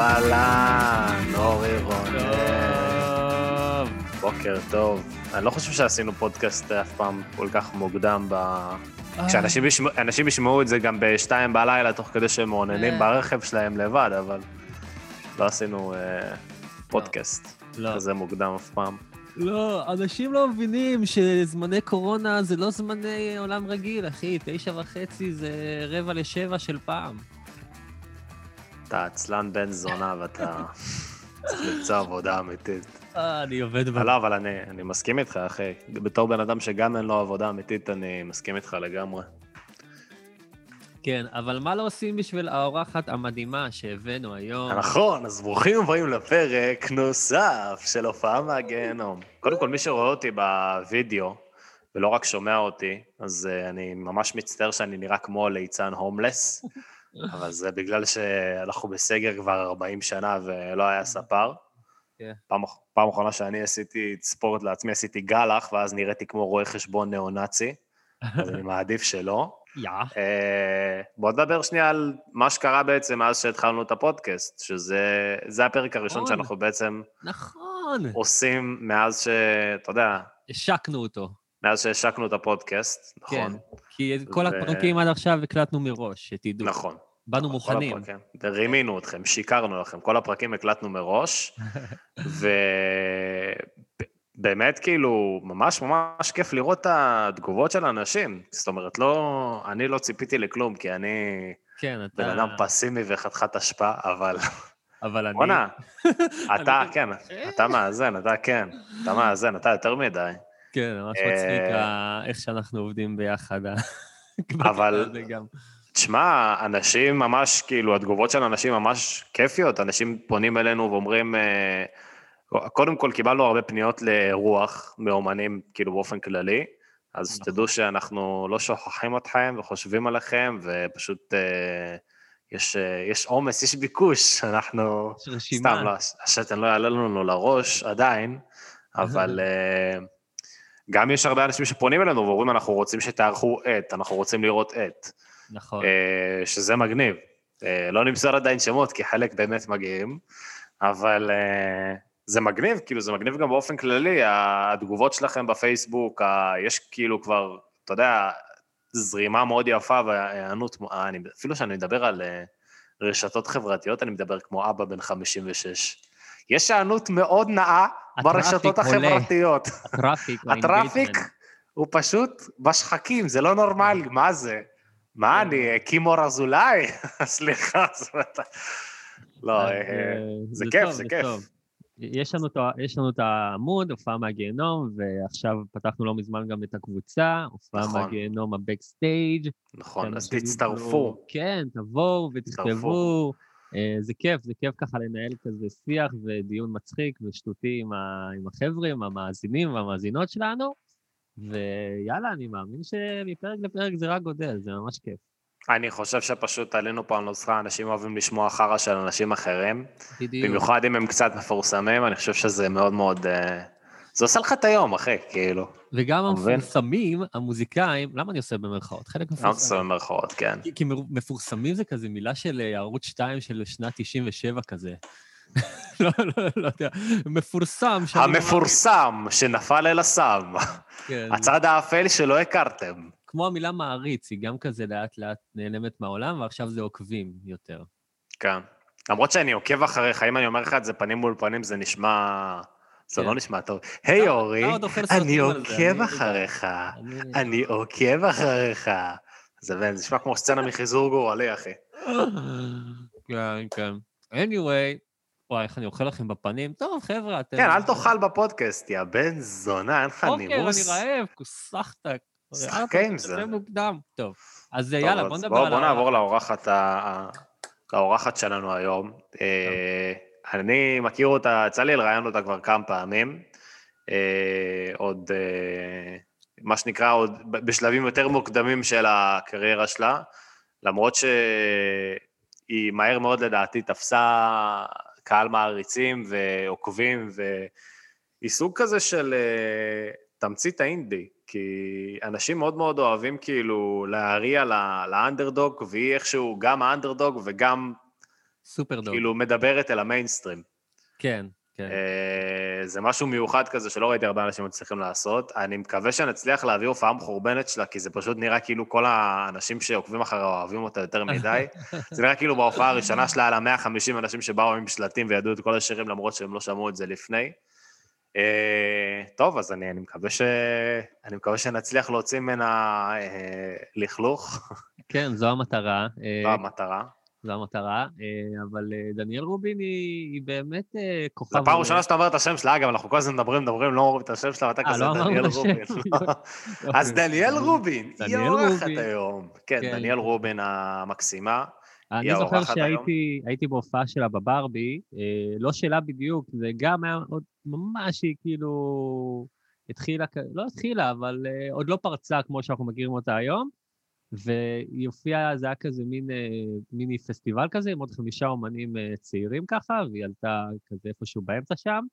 אהלן, אורי רונן. בוקר טוב. אני לא חושב שעשינו פודקאסט אף פעם כל כך מוקדם ב... כשאנשים ישמע- אנשים ישמעו את זה גם בשתיים בלילה, תוך כדי שהם מעוננים אה. ברכב שלהם לבד, אבל לא עשינו אה, פודקאסט לא. כזה מוקדם אף פעם. לא, אנשים לא מבינים שזמני קורונה זה לא זמני עולם רגיל, אחי. תשע וחצי זה רבע לשבע של פעם. אתה עצלן בן זונה ואתה צריך למצוא עבודה אמיתית. אה, אני עובד ב... לא, אבל אני, אני מסכים איתך, אחי. בתור בן אדם שגם אין לו עבודה אמיתית, אני מסכים איתך לגמרי. כן, אבל מה לא עושים בשביל האורחת המדהימה שהבאנו היום? נכון, אז ברוכים הבאים לפרק נוסף של הופעה מהגיהנום. קודם כל, מי שרואה אותי בווידאו, ולא רק שומע אותי, אז uh, אני ממש מצטער שאני נראה כמו ליצן הומלס, אבל זה בגלל שאנחנו בסגר כבר 40 שנה ולא היה ספר. כן. פעם, פעם אחרונה שאני עשיתי ספורט לעצמי, עשיתי גלח, ואז נראיתי כמו רואה חשבון ניאו-נאצי, אז אני מעדיף שלא. יא. אה, בוא נדבר שנייה על מה שקרה בעצם מאז שהתחלנו את הפודקאסט, שזה זה הפרק הראשון נכון. שאנחנו בעצם נכון. עושים מאז ש... אתה יודע, השקנו אותו. מאז שהשקנו את הפודקאסט, נכון? כי את כל ו- הפרקים עד עכשיו הקלטנו מראש, שתדעו. נכון. באנו כל מוכנים. הפרקים. ורימינו אתכם, שיקרנו לכם, כל הפרקים הקלטנו מראש, ובאמת כאילו, ממש ממש כיף לראות את התגובות של האנשים. זאת אומרת, לא, אני לא ציפיתי לכלום, כי אני כן, אתה... בן אדם פסימי וחתיכת אשפה, אבל אבל אני... בואנה, אתה, אני- כן, אתה מאזן, אתה כן, אתה מאזן, אתה יותר מדי. כן, ממש אה, מצחיק ה- איך שאנחנו עובדים ביחד. אבל-. תשמע, אנשים ממש, כאילו, התגובות של אנשים ממש כיפיות, אנשים פונים אלינו ואומרים, אה, קודם כל קיבלנו הרבה פניות לרוח מאומנים, כאילו, באופן כללי, אז נכון. תדעו שאנחנו לא שוכחים אתכם וחושבים עליכם, ופשוט אה, יש אה, יש עומס, יש ביקוש, אנחנו... יש רשימה. סתם, לא, השתן לא יעלה לנו לראש עדיין, אבל אה, גם יש הרבה אנשים שפונים אלינו ואומרים, אנחנו רוצים שתערכו עט, אנחנו רוצים לראות עט, נכון. אה, שזה מגניב. אה, לא נמסור עדיין שמות, כי חלק באמת מגיעים, אבל אה, זה מגניב, כאילו, זה מגניב גם באופן כללי, התגובות שלכם בפייסבוק, ה- יש כאילו כבר, אתה יודע, זרימה מאוד יפה והיענות, אפילו שאני מדבר על רשתות חברתיות, אני מדבר כמו אבא בן 56. יש היענות מאוד נאה ברשתות. החברתיות. ה-traffic, ה-traffic. הוא פשוט בשחקים, זה לא נורמלי, מה זה? מה אני, קים אור אזולאי? סליחה. לא, אה, אה, זה כיף, זה כיף. יש לנו, יש לנו את העמוד, הופעה מהגיהנום, ועכשיו פתחנו לא מזמן גם את הקבוצה, הופעה נכון. מהגיהנום ה-backstage. נכון, אז תצטרפו. כן, תבואו ותכתבו. אה, זה כיף, זה כיף ככה לנהל כזה שיח ודיון מצחיק ושטותי עם, ה, עם החבר'ה, עם המאזינים והמאזינות שלנו. ויאללה, אני מאמין שמפרק לפרק זה רק גודל, זה ממש כיף. אני חושב שפשוט עלינו פה על נוסחה, אנשים אוהבים לשמוע חרא של אנשים אחרים, בדיוק. במיוחד אם הם קצת מפורסמים, אני חושב שזה מאוד מאוד... אה, זה עושה לך את היום, אחי, כאילו. וגם אתה? המפורסמים, המוזיקאים, למה אני עושה במרכאות? חלק לא עושה מפורסמים. במרכאות, כן. כי- כי מפורסמים זה כזה מילה של אה, ערוץ 2 של שנת 97 כזה. לא, לא, לא יודע, מפורסם. המפורסם שנפל אל הסם, כן, הצד האפל שלא הכרתם. כמו המילה מעריץ, היא גם כזה לאט לאט נעלמת מהעולם, ועכשיו זה עוקבים יותר. כן. למרות שאני עוקב אחריך, אם אני אומר לך את זה פנים מול פנים, זה נשמע... זה כן. לא נשמע טוב. היי אורי, אני עוקב אני- אחריך. אני- אני עוקב אחריך. זה נשמע כמו סצנה מחיזור גורלי, אחי. כן, כן. anyway, וואי, איך אני אוכל לכם בפנים? טוב, חבר'ה, אתם... כן, אל תאכל בפודקאסט, יא בן זונה, אין לך אוקיי, אני נימוס. רעב, כוסחת. שחקה עם זה. זה מוקדם. טוב, אז יאללה, בוא נדבר על... בוא נעבור. לאורחת שלנו היום. אני מכיר אותה, יצא לי לראיין אותה כבר כמה פעמים. אה, עוד, אה, מה שנקרא, עוד בשלבים יותר מוקדמים של הקריירה שלה, למרות שהיא מהר מאוד לדעתי תפסה קהל מעריצים ועוקבים, והיא סוג כזה של אה, תמצית האינדי, כי אנשים מאוד מאוד אוהבים כאילו להריע לאנדרדוג, והיא איכשהו גם האנדרדוג וגם סופר דוג. כאילו מדברת אל המיינסטרים. כן, כן. אה, זה משהו מיוחד כזה שלא ראיתי הרבה אנשים מצליחים לעשות. אני מקווה שנצליח להביא הופעה מחורבנת שלה, כי זה פשוט נראה כאילו כל האנשים שעוקבים אחריה אוהבים אותה יותר מדי. זה נראה כאילו בהופעה הראשונה שלה היה לה 150 אנשים שבאו עם שלטים וידעו את כל השירים למרות שהם לא שמעו את זה לפני. אה, טוב, אז אני, אני, מקווה ש... אני מקווה שנצליח להוציא ממנה אה, לכלוך, כן, זו המטרה. אה, זו המטרה. זו המטרה, אה, אבל אה, דניאל רובין היא היא באמת אה, כוכב... זו פעם ראשונה שאתה אומר את השם שלה, אגב, אנחנו כל הזמן מדברים, מדברים, לא אומרים את השם שלה, ואתה כזה לא דניאל. רובין. אז דניאל רובין, היא האורחת. היום. כן, כן. דניאל רובין המקסימה. אני זוכר שהייתי הייתי בהופעה שלה בברבי, לא שלה בדיוק, זה גם היה עוד ממש היא כאילו התחילה, לא התחילה, אבל עוד לא פרצה כמו שאנחנו מכירים אותה היום, והיא הופיעה, זה היה כזה מין, אה, מיני פסטיבל כזה, עם עוד חמישה אומנים אה, צעירים ככה, והיא עלתה כזה איפשהו באמצע שם,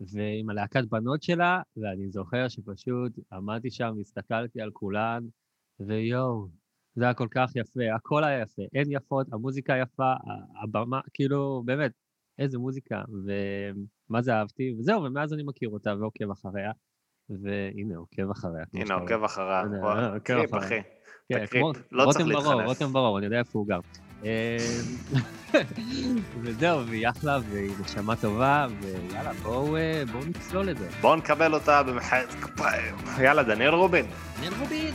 ועם הלהקת בנות שלה, ואני זוכר שפשוט עמדתי שם, הסתכלתי על כולן, ויואו, זה היה כל כך יפה, הכל היה יפה, הן יפות, המוזיקה יפה, הבמה, כאילו, באמת, איזה מוזיקה, ומה זה אהבתי, וזהו, ומאז אני מכיר אותה ועוקב אחריה, והנה, עוקב אחריה. הנה, עוקב אחריה. עוקב אחריה. כן, כמו לא רותם ברור. רותם ברור, אני יודע איפה הוא גר. אה, וזהו, והיא אחלה, והיא נשמה טובה, ויאללה, בואו אה, נצלול לזה. בואו נקבל אותה במחיאות כפיים. יאללה, דניאל רובין. דניאל רובין.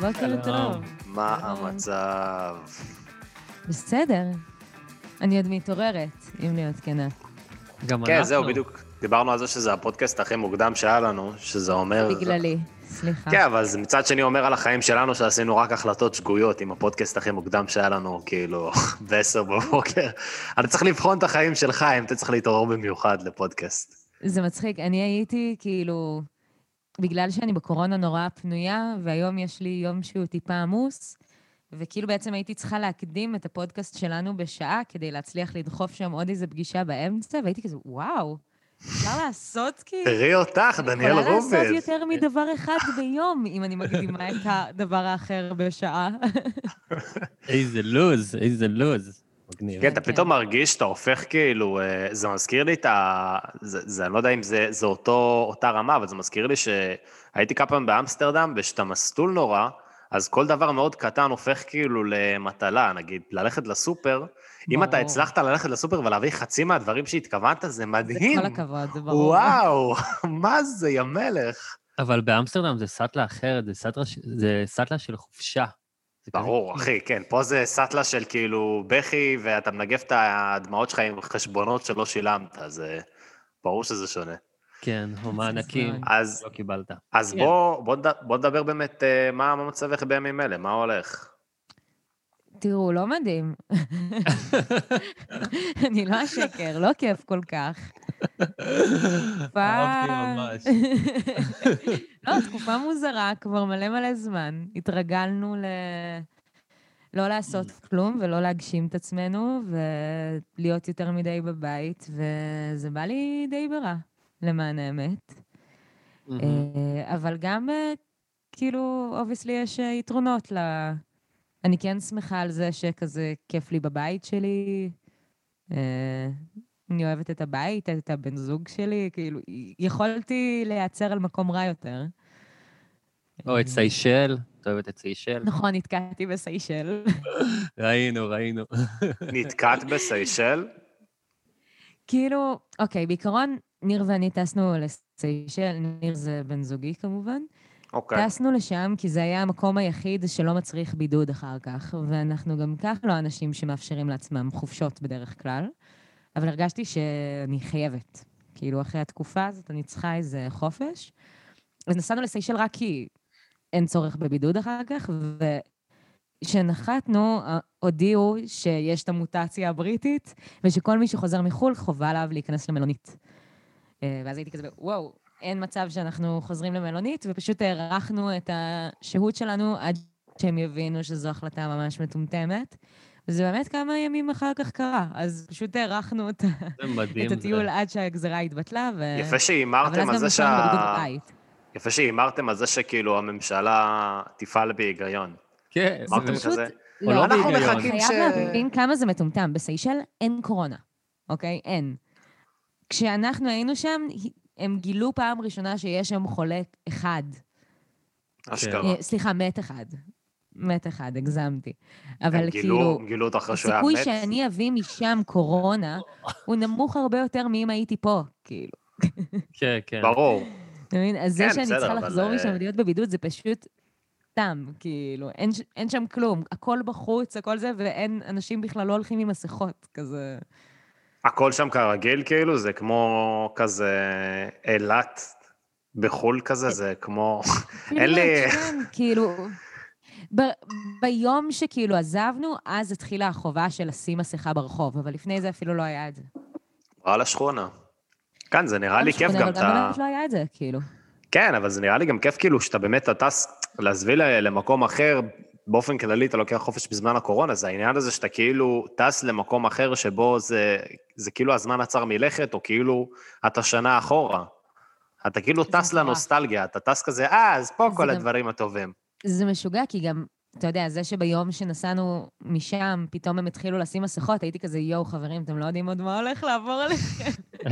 בוקר. טוב. מה. המצב? בסדר. אני עוד מתעוררת, אם להיות כנה. גם כן, אנחנו. זהו, בדיוק. דיברנו על זה שזה הפודקאסט הכי מוקדם שהיה לנו, שזה אומר... בגללי, סליחה. כן, אבל זה מצד שני אומר על החיים שלנו שעשינו רק החלטות שגויות עם הפודקאסט הכי מוקדם שהיה לנו, כאילו, ב-10 בבוקר. אני צריך לבחון את החיים שלך, אם אתה צריך להתעורר במיוחד לפודקאסט. זה מצחיק, אני הייתי כאילו, בגלל שאני בקורונה נורא פנויה, והיום יש לי יום שהוא טיפה עמוס, וכאילו בעצם הייתי צריכה להקדים את הפודקאסט שלנו בשעה כדי להצליח לדחוף שם עוד איזה פגישה באמצע, והייתי כזה, וואו, אפשר לעשות כאילו... תראי אותך, דניאל אני יכולה לעשות. יותר מדבר אחד ביום, אם אני מקדימה את הדבר האחר בשעה. איזה לוז, איזה לוז. מגניב. כן, אתה כן. פתאום מרגיש שאתה הופך כאילו, אה, זה מזכיר לי את ה... זה, זה, אני לא יודע אם זה, זה אותו, אותה רמה, אבל זה מזכיר לי שהייתי כמה פעמים באמסטרדם, ושאתה מסטול נורא, אז כל דבר מאוד קטן הופך כאילו למטלה, נגיד, ללכת לסופר, אם אתה ברור. הצלחת ללכת לסופר ולהביא חצי מהדברים שהתכוונת, זה זה מדהים. כל הכבוד, זה ברור. וואו, מה זה, יא מלך. אבל באמסטרדם זה סאטלה אחרת, זה סאטלה זה סאטלה של חופשה. זה כזה ברור, כיף. אחי, כן, פה זה סאטלה של כאילו בכי, ואתה מנגב את הדמעות שלך עם חשבונות שלא שילמת, אז אה, ברור שזה שונה. כן, או מענקים. אז לא קיבלת. אז כן. בוא, בוא, בוא נדבר באמת אה, מה מה מצבך בימים אלה, מה הולך? תראו, לא מדהים. אני לא אשקר, לא כיף כל כך. תקופה... אהבתי ממש. לא, תקופה מוזרה, כבר מלא מלא זמן. התרגלנו ל... לא לעשות כלום ולא להגשים את עצמנו, ולהיות יותר מדי בבית, וזה בא לי די ברע, למען האמת. אה, אבל גם, אה, כאילו, obviously יש אה, יתרונות ל... אני כן שמחה על זה שכזה כיף לי בבית שלי. אני אוהבת את הבית, את הבן זוג שלי, כאילו, יכולתי להיעצר על מקום רע יותר. או את סיישל, את אוהבת את סיישל? נכון, נתקעתי בסיישל. ראינו, ראינו. נתקעת בסיישל? כאילו, אוקיי, בעיקרון, ניר ואני טסנו לסיישל, ניר זה בן זוגי כמובן. אוקיי. טסנו לשם כי זה היה המקום היחיד שלא מצריך בידוד אחר כך, ואנחנו גם כך לא אנשים שמאפשרים לעצמם חופשות בדרך כלל, אבל הרגשתי שאני חייבת. כאילו, אחרי התקופה הזאת אני צריכה איזה חופש. אז נסענו לסיישל רק כי אין צורך בבידוד אחר כך, וכשנחתנו, הודיעו שיש את המוטציה הבריטית, ושכל מי שחוזר מחו"ל חובה עליו להיכנס למלונית. אה, ואז הייתי כזה, וואו, אין מצב שאנחנו חוזרים למלונית, ופשוט הארכנו את השהות שלנו עד שהם יבינו שזו החלטה ממש מטומטמת. וזה באמת כמה ימים אחר כך קרה, אז פשוט הארכנו את, זה מדהים. את הטיול עד שהגזרה התבטלה, ו... יפה שהימרתם אז על זה שה... יפה שהימרתם על זה שכאילו הממשלה תפעל בהיגיון. כן, זה אמרתם פשוט- כזה? או לא אנחנו. מחכים ש... חייב להבין כמה זה מטומטם. בסיישל אין קורונה, אוקיי? אין. כשאנחנו היינו שם, הם גילו פעם ראשונה שיש שם חולה אחד. אשכרה. אה, סליחה, מת אחד. מת אחד, הגזמתי. אבל הם כאילו, גילו, גילו אותו אחרי שהוא היה הסיכוי מת? שאני אביא משם קורונה הוא נמוך הרבה יותר מאם הייתי פה, כאילו. כן, כן. ברור. אתה מבין? אז זה כן, שאני צריכה לחזור אה, משם ולהיות בבידוד זה פשוט סתם, כאילו, אין, אין שם כלום. הכל בחוץ, הכל זה, ואין, אנשים בכלל לא הולכים עם מסכות, כזה. הכל שם כרגיל, כאילו, זה כמו כזה אילת בחו"ל כזה, זה כמו... אין לי... כן, כאילו... ב- ביום שכאילו עזבנו, אז התחילה החובה של לשים מסכה ברחוב, אבל לפני זה אפילו לא היה את זה. על השכונה. כן, זה נראה לי כיף אבל גם, גם אתה... באמת לא היה את זה, כאילו. כן, אבל זה נראה לי גם כיף כאילו שאתה באמת, אתה טס, לעזבי ל- למקום אחר, באופן כללי אתה לוקח חופש בזמן הקורונה, זה העניין הזה שאתה כאילו טס למקום אחר שבו זה, זה כאילו הזמן עצר מלכת, או כאילו אתה שנה אחורה. אתה כאילו טס. לנוסטלגיה, אתה טס כזה, אה, אז פה כל גם- הדברים הטובים. זה משוגע, כי גם, אתה יודע, זה שביום שנסענו משם, פתאום הם התחילו לשים מסכות, הייתי כזה, יואו, חברים, אתם לא יודעים עוד מה הולך לעבור עליכם.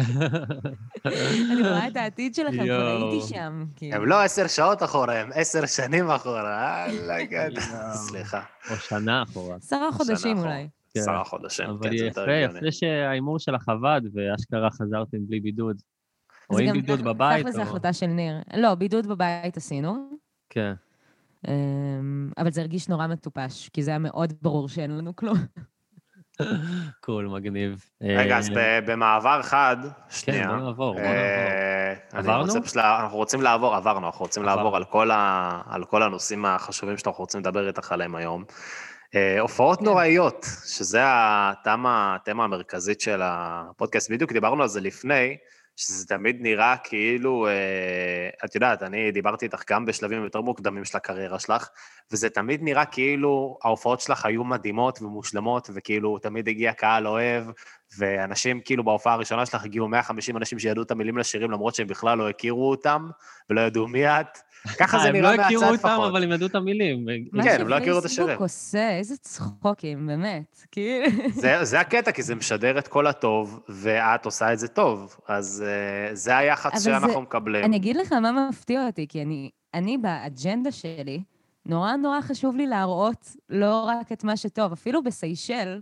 אני רואה את העתיד שלכם, כבר. הייתי שם. כאילו. הם לא עשר שעות אחורה, הם עשר שנים אחורה, אללה, כן. סליחה. או שנה אחורה. עשרה חודשים. אולי. כן. עשרה חודשים, אבל כן, זה יותר יפה, הגיוני. יפה שההימור שלך עבד, ואשכרה חזרתם בלי בידוד. או זה עם גם בידוד תכל'ס- בבית, תכל'ס או... זו החלטה של ניר. לא, בידוד בבית עשינו, כן. אמ, אבל זה הרגיש נורא מטופש, כי זה היה מאוד ברור שאין לנו כלום. קול, מגניב. רגע, אז אה, ב- במעבר חד, כן, שנייה. בוא נעבור, בוא נעבור. אה, אני עברנו? אנחנו רוצים לעבור, עברנו, אנחנו רוצים. לעבור על כל ה- על כל הנושאים החשובים שאנחנו רוצים לדבר איתך עליהם היום. אה, הופעות כן. נוראיות, שזה התמה התמה המרכזית של הפודקאסט. בדיוק דיברנו על זה לפני, שזה תמיד נראה כאילו, אה, את יודעת, אני דיברתי איתך גם בשלבים יותר מוקדמים של הקריירה שלך, וזה תמיד נראה כאילו ההופעות שלך היו מדהימות ומושלמות, וכאילו תמיד הגיע קהל אוהב, ואנשים כאילו בהופעה הראשונה שלך הגיעו 150 אנשים שידעו את המילים לשירים, למרות שהם בכלל לא הכירו אותם, ולא ידעו מי את. ככה זה נראה הם לא הכירו מהצד אותם, לפחות. אבל הם ידעו את המילים. מה כן, הם לא הכירו את שפייסבוק השירים. עושה, איזה צחוקים, באמת. כאילו... זה, הקטע, כי זה משדר את כל הטוב, ואת עושה את זה טוב. אז uh, זה היחס שאנחנו מקבלים. אני אגיד לך מה מפתיע אותי, כי אני באג'נדה שלי, נורא נורא חשוב לי להראות לא רק את מה שטוב, אפילו בסיישל,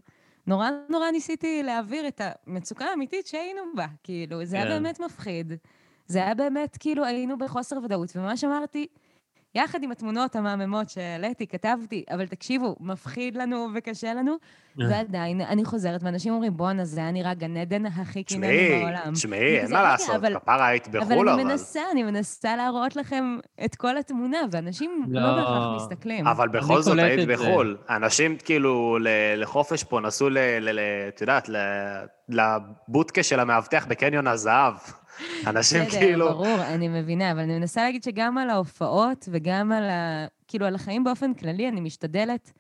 נורא נורא ניסיתי להעביר את המצוקה האמיתית שהיינו בה. כאילו, זה היה כן. באמת מפחיד. זה היה באמת, כאילו, היינו בחוסר ודאות, וממש אמרתי, יחד עם התמונות המהממות שהעליתי, כתבתי, אבל תקשיבו, מפחיד לנו וקשה לנו, ועדיין אני חוזרת, ואנשים אומרים, בואנה, זה היה נראה גן עדן הכי קינני תשמעי, בעולם. תשמעי, אני אין מה "רגע, לעשות, אבל- כפרה היית אבל בחו"ל, אני אבל... מנסה, אני מנסה להראות לכם את כל התמונה, ואנשים לא, לא. בהכרח מסתכלים. אבל בכל זאת היית. בחו"ל. אנשים כאילו לחופש פה נסעו, ל- ל- ל- את יודעת, ל- לבוטקה של המאבטח בקניון הזהב. אנשים בסדר, כאילו... ברור, אני מבינה, אבל אני מנסה להגיד שגם על ההופעות וגם על ה... כאילו, על החיים באופן כללי, אני משתדלת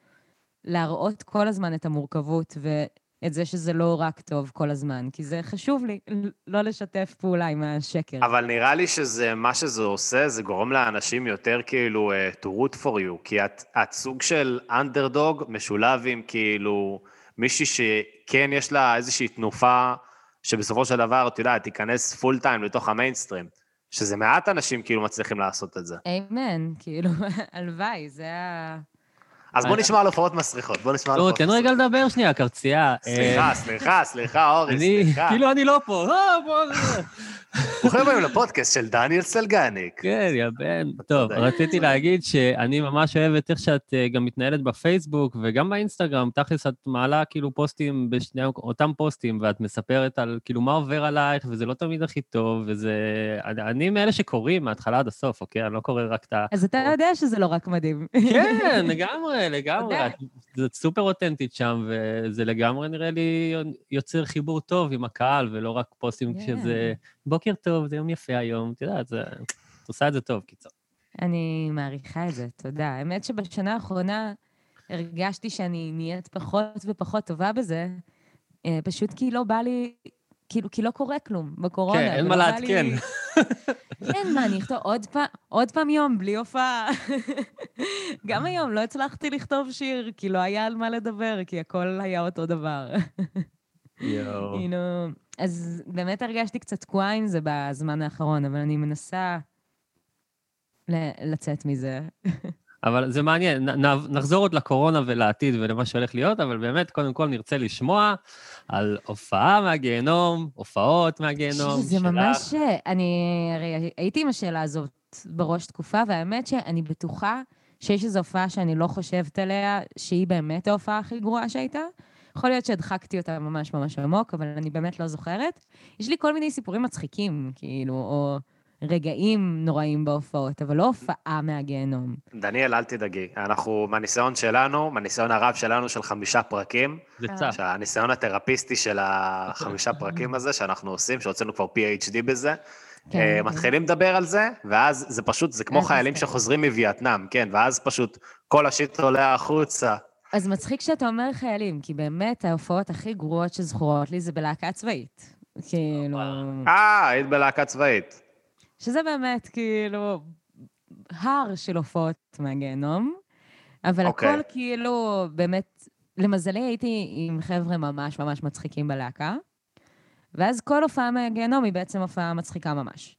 להראות כל הזמן את המורכבות ואת זה שזה לא רק טוב כל הזמן, כי זה חשוב לי לא לשתף פעולה עם השקר. אבל נראה לי שזה, מה שזה עושה, זה גורם לאנשים יותר כאילו uh, to root for you, כי את, את סוג של אנדרדוג משולב עם כאילו מישהי שכן יש לה איזושהי תנופה, שבסופו של דבר, את יודעת, תיכנס פול טיים לתוך המיינסטרים, שזה מעט אנשים כאילו מצליחים לעשות את זה. אמן, כאילו, הלוואי, זה ה... אז בוא נשמע על הופעות מסריחות, בוא נשמע על לא, הופעות תן רגע לדבר שנייה, קרצייה. סליחה, סליחה, סליחה, אורי, אני, סליחה. כאילו אני לא פה, אה, בוא... ברוכים הבאים לפודקאסט של דניאל סלגניק. כן, יא בן. טוב. רציתי להגיד שאני ממש אוהבת איך שאת אה, גם מתנהלת בפייסבוק וגם באינסטגרם. תכלס, את מעלה כאילו פוסטים בשני אותם פוסטים, ואת מספרת על כאילו מה עובר עלייך, וזה לא תמיד הכי טוב, וזה... אני- אני מאלה שקוראים מההתחלה עד הסוף, אוקיי? אני לא קורא רק את ה... אז אתה יודע שזה לא רק מדהים. כן, לגמרי, לגמרי. את- סופר אותנטית שם, וזה לגמרי נראה לי יוצר חיבור טוב עם הקהל, ולא רק פוסטים כן. כשזה בוקר טוב, זה יום יפה היום, את יודעת, זה- את עושה את זה טוב, קיצור. אני מעריכה את זה, תודה. האמת שבשנה האחרונה הרגשתי שאני נהיית פחות ופחות טובה בזה, אה, פשוט כי לא בא לי, כאילו, כי לא קורה כלום בקורונה. כן, אין ולא מה לעדכן. כן, מה, אני אכתוב עוד פעם, עוד פעם יום בלי הופעה. גם היום לא הצלחתי לכתוב שיר, כי לא היה על מה לדבר, כי הכל היה אותו דבר. יואו. אז באמת הרגשתי קצת תקועה עם זה בזמן האחרון, אבל אני מנסה ל- לצאת מזה. אבל זה מעניין, נ- נחזור עוד לקורונה ולעתיד ולמה שהולך להיות, אבל באמת, קודם כל נרצה לשמוע על הופעה מהגיהנום, הופעות מהגיהנום. זה שלך. ממש... אני הרי הייתי עם השאלה הזאת בראש תקופה, והאמת שאני בטוחה שיש איזו הופעה שאני לא חושבת עליה, שהיא באמת ההופעה הכי גרועה שהייתה. יכול להיות שהדחקתי אותה ממש ממש עמוק, אבל אני באמת לא זוכרת. יש לי כל מיני סיפורים מצחיקים, כאילו, או רגעים נוראים בהופעות, אבל לא הופעה מהגיהנום. דניאל, אל תדאגי. אנחנו, מהניסיון שלנו, מהניסיון הרב שלנו של חמישה פרקים, זה צף. שהניסיון התרפיסטי של החמישה פרקים הזה שאנחנו עושים, שהוצאנו כבר PhD בזה, כן, אה, כן. מתחילים לדבר על זה, ואז זה פשוט, זה כמו חיילים שחוזרים מווייטנאם, כן, ואז פשוט כל השיט עולה החוצה. אז מצחיק שאתה אומר חיילים, כי באמת ההופעות הכי גרועות שזכורות לי זה בלהקה צבאית. כאילו... אה, היית בלהקה צבאית. שזה באמת כאילו הר של הופעות מהגיהנום, אבל אוקיי. הכל כאילו באמת, למזלי הייתי עם חבר'ה ממש ממש מצחיקים בלהקה, ואז כל הופעה מהגיהנום היא בעצם הופעה מצחיקה ממש.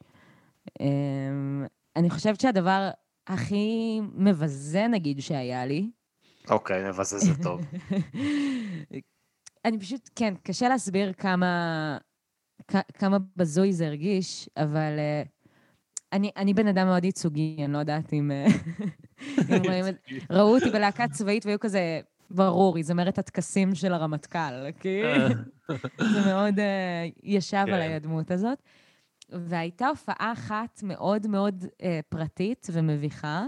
אמ, אני חושבת שהדבר הכי מבזה, נגיד, שהיה לי, אוקיי, מבזז זה טוב. אני פשוט, כן, קשה להסביר כמה, כ- כמה בזוי זה הרגיש, אבל uh, אני, אני בן אדם מאוד ייצוגי, אני לא יודעת אם, אה, אם רואים את... ראו אותי בלהקה צבאית והיו כזה, ברור, היא זמרת הטקסים של הרמטכ"ל, כי זה מאוד uh, ישב כן. עליי הדמות הזאת. והייתה הופעה אחת מאוד מאוד uh, פרטית ומביכה,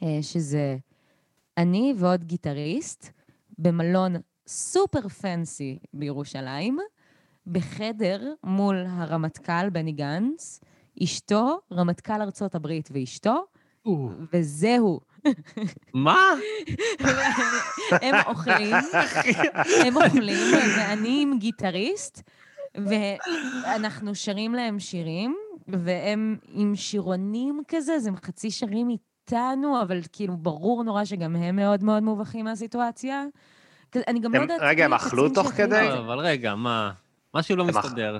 uh, שזה אני ועוד גיטריסט במלון סופר פנסי בירושלים, בחדר מול הרמטכ"ל בני גנץ, אשתו, רמטכ"ל ארצות הברית ואשתו, וזהו. מה? הם אוכלים, הם אוכלים, ואני עם גיטריסט, ואנחנו שרים להם שירים, והם עם שירונים כזה, אז הם חצי שרים איתנו, אבל כאילו ברור נורא שגם הם מאוד מאוד מובכים מהסיטואציה. אני גם לא יודעת... רגע, הם אכלו תוך כדי? לא, אבל רגע, מה? משהו לא מסתדר.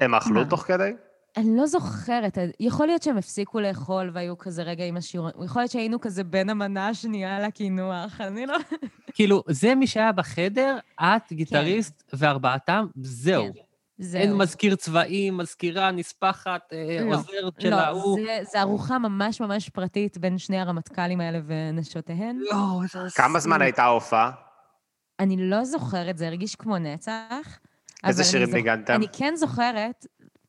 הם אכלו? תוך כדי? אני לא זוכרת, יכול להיות שהם הפסיקו לאכול והיו כזה רגע עם השיעור, יכול להיות שהיינו כזה בין המנה השנייה לקינוח, אני לא... כאילו, זה מי שהיה בחדר, את, גיטריסט וארבעתם, זהו. כן, זהו. אין מזכיר צבאי, מזכירה, נספחת, אה, לא, עוזרת של לא, ההוא. זה, זה ארוחה ממש ממש פרטית בין שני הרמטכ"לים האלה ונשותיהן. יואו, איזה כמה זמן הייתה ההופעה? אני לא זוכרת, זה הרגיש כמו נצח. איזה שירים זוכ- ניגנתם? אני כן זוכרת,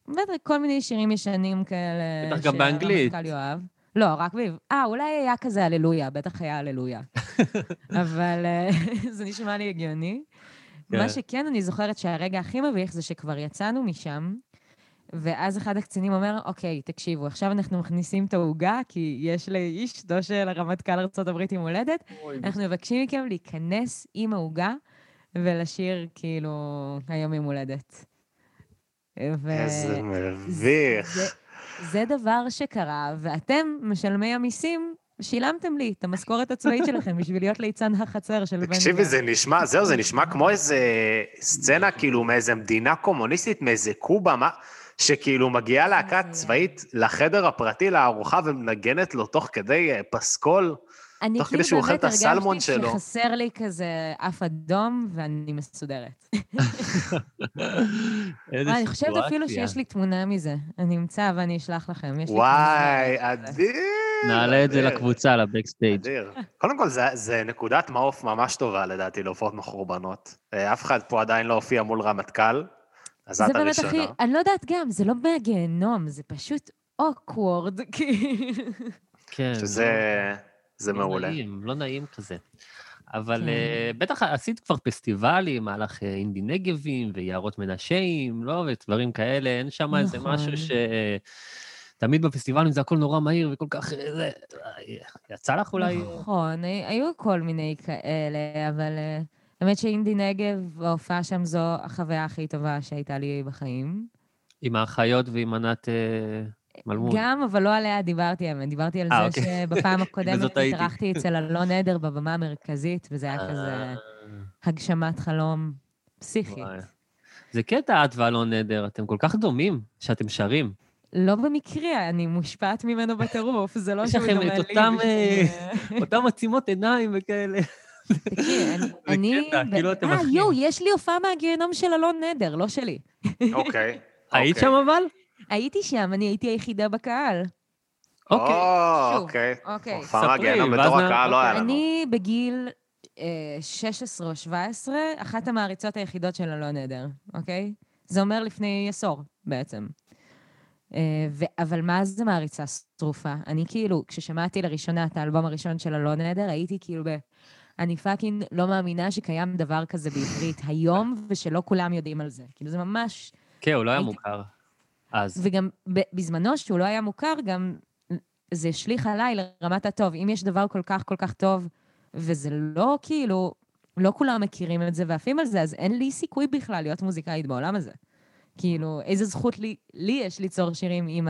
בטח כל מיני שירים ישנים כאלה. בטח גם באנגלית. שהרמטכ"ל יאהב. לא, רק בעברית. אה, אולי היה כזה הללויה, בטח היה הללויה. אבל אה, זה נשמע לי הגיוני. כן. מה שכן, אני זוכרת שהרגע הכי מביך זה שכבר יצאנו משם, ואז אחד הקצינים אומר, אוקיי, תקשיבו, עכשיו אנחנו מכניסים את העוגה, כי יש לאשתו של הרמטכ"ל ארה"ב יום הולדת, אנחנו מבקשים מכם להיכנס עם העוגה ולשיר כאילו היום יום הולדת. ו... איזה מביך. זה, זה דבר שקרה, ואתם, משלמי המיסים, שילמתם לי את המשכורת הצבאית שלכם בשביל להיות ליצן החצר של בן תקשיבי, גביר. זה נשמע, זהו, זה נשמע כמו איזה סצנה, כאילו, מאיזה מדינה קומוניסטית, מאיזה קובה, מה, שכאילו מגיעה להקה צבאית לחדר הפרטי, לארוחה, ומנגנת לו תוך כדי אה, פסקול. אני תוך כדי כאילו שהוא אוכל באמת את הסלמון הרגשתי שלו. שחסר לי כזה אף אדום, ואני מסודרת. איזה אני חושבת אפילו. שיש לי תמונה מזה. אני אמצא ואני אשלח לכם. וואי. אדיר. נעלה את זה לקבוצה, לבקסטייג'. אדיר. קודם כל, זה- זה נקודת מעוף ממש טובה, לדעתי, להופעות מחורבנות. אה, אף אחד פה עדיין לא הופיע מול רמטכ"ל, אז זה את באמת הכי, הראשונה. אני לא יודעת גם, זה לא מהגיהנום, זה פשוט אוקוורד, כאילו. כן. שזה זה לא מעולה. נעים, לא נעים כזה. אבל כן. אה, בטח עשית כבר פסטיבלים, היה לך אה, אינדי נגבים ויערות מנשאים, לא? ודברים כאלה, אין שם איזה נכון. משהו ש... תמיד בפסטיבלים זה הכל נורא מהיר וכל כך... אה, זה... אה, יצא לך אולי... אה, נכון, הי- היו כל מיני כאלה, אבל אה, האמת שאינדי נגב, ההופעה שם זו החוויה הכי טובה שהייתה לי בחיים. עם האחיות ועם ענת אה, מלמוד. גם, אבל לא עליה דיברתי, האמת. דיברתי על אה, זה אוקיי. שבפעם הקודמת. התארחתי אצל אלון עדר בבמה המרכזית, וזה היה כזה אה, הגשמת חלום פסיכית. וואי. זה קטע, את ואלון נדר, אתם כל כך דומים שאתם שרים. לא במקרה, אני מושפעת ממנו בטירוף, זה לא יש שהוא לכם דומה את לי. אותם, בשביל- אותם עצימות עיניים וכאלה. תקשיב, אני- כאילו אתם אה. יואו, יש לי הופעה מהגיהנום של אלון נדר, לא שלי. אוקיי. היית אוקיי. שם אבל? הייתי שם, אני הייתי היחידה בקהל. אוקיי. או, שוב, אוקיי. אוקיי. הופעה ספרי, מהגיהנום ואז בתור נ- הקהל לא היה לנו. אני בגיל אה, 16 או 17, אחת המעריצות היחידות של אלון עדר, אוקיי? זה אומר לפני עשור בעצם. אה, ו- אבל מה זה מעריצה שרופה? אני כאילו, כששמעתי לראשונה את האלבום הראשון של אלון עדר, הייתי כאילו ב... אני fucking לא מאמינה שקיים דבר כזה בעברית היום, ושלא כולם יודעים על זה. כאילו, זה ממש... כן, הוא לא היה הייתי- מוכר. אז. וגם בזמנו, שהוא לא היה מוכר, גם זה השליך עליי לרמת הטוב. אם יש דבר כל כך כל כך טוב, וזה לא כאילו, לא כולם מכירים את זה ועפים על זה, אז אין לי סיכוי בכלל להיות מוזיקאית בעולם הזה. כאילו, איזה זכות לי, לי יש ליצור שירים אם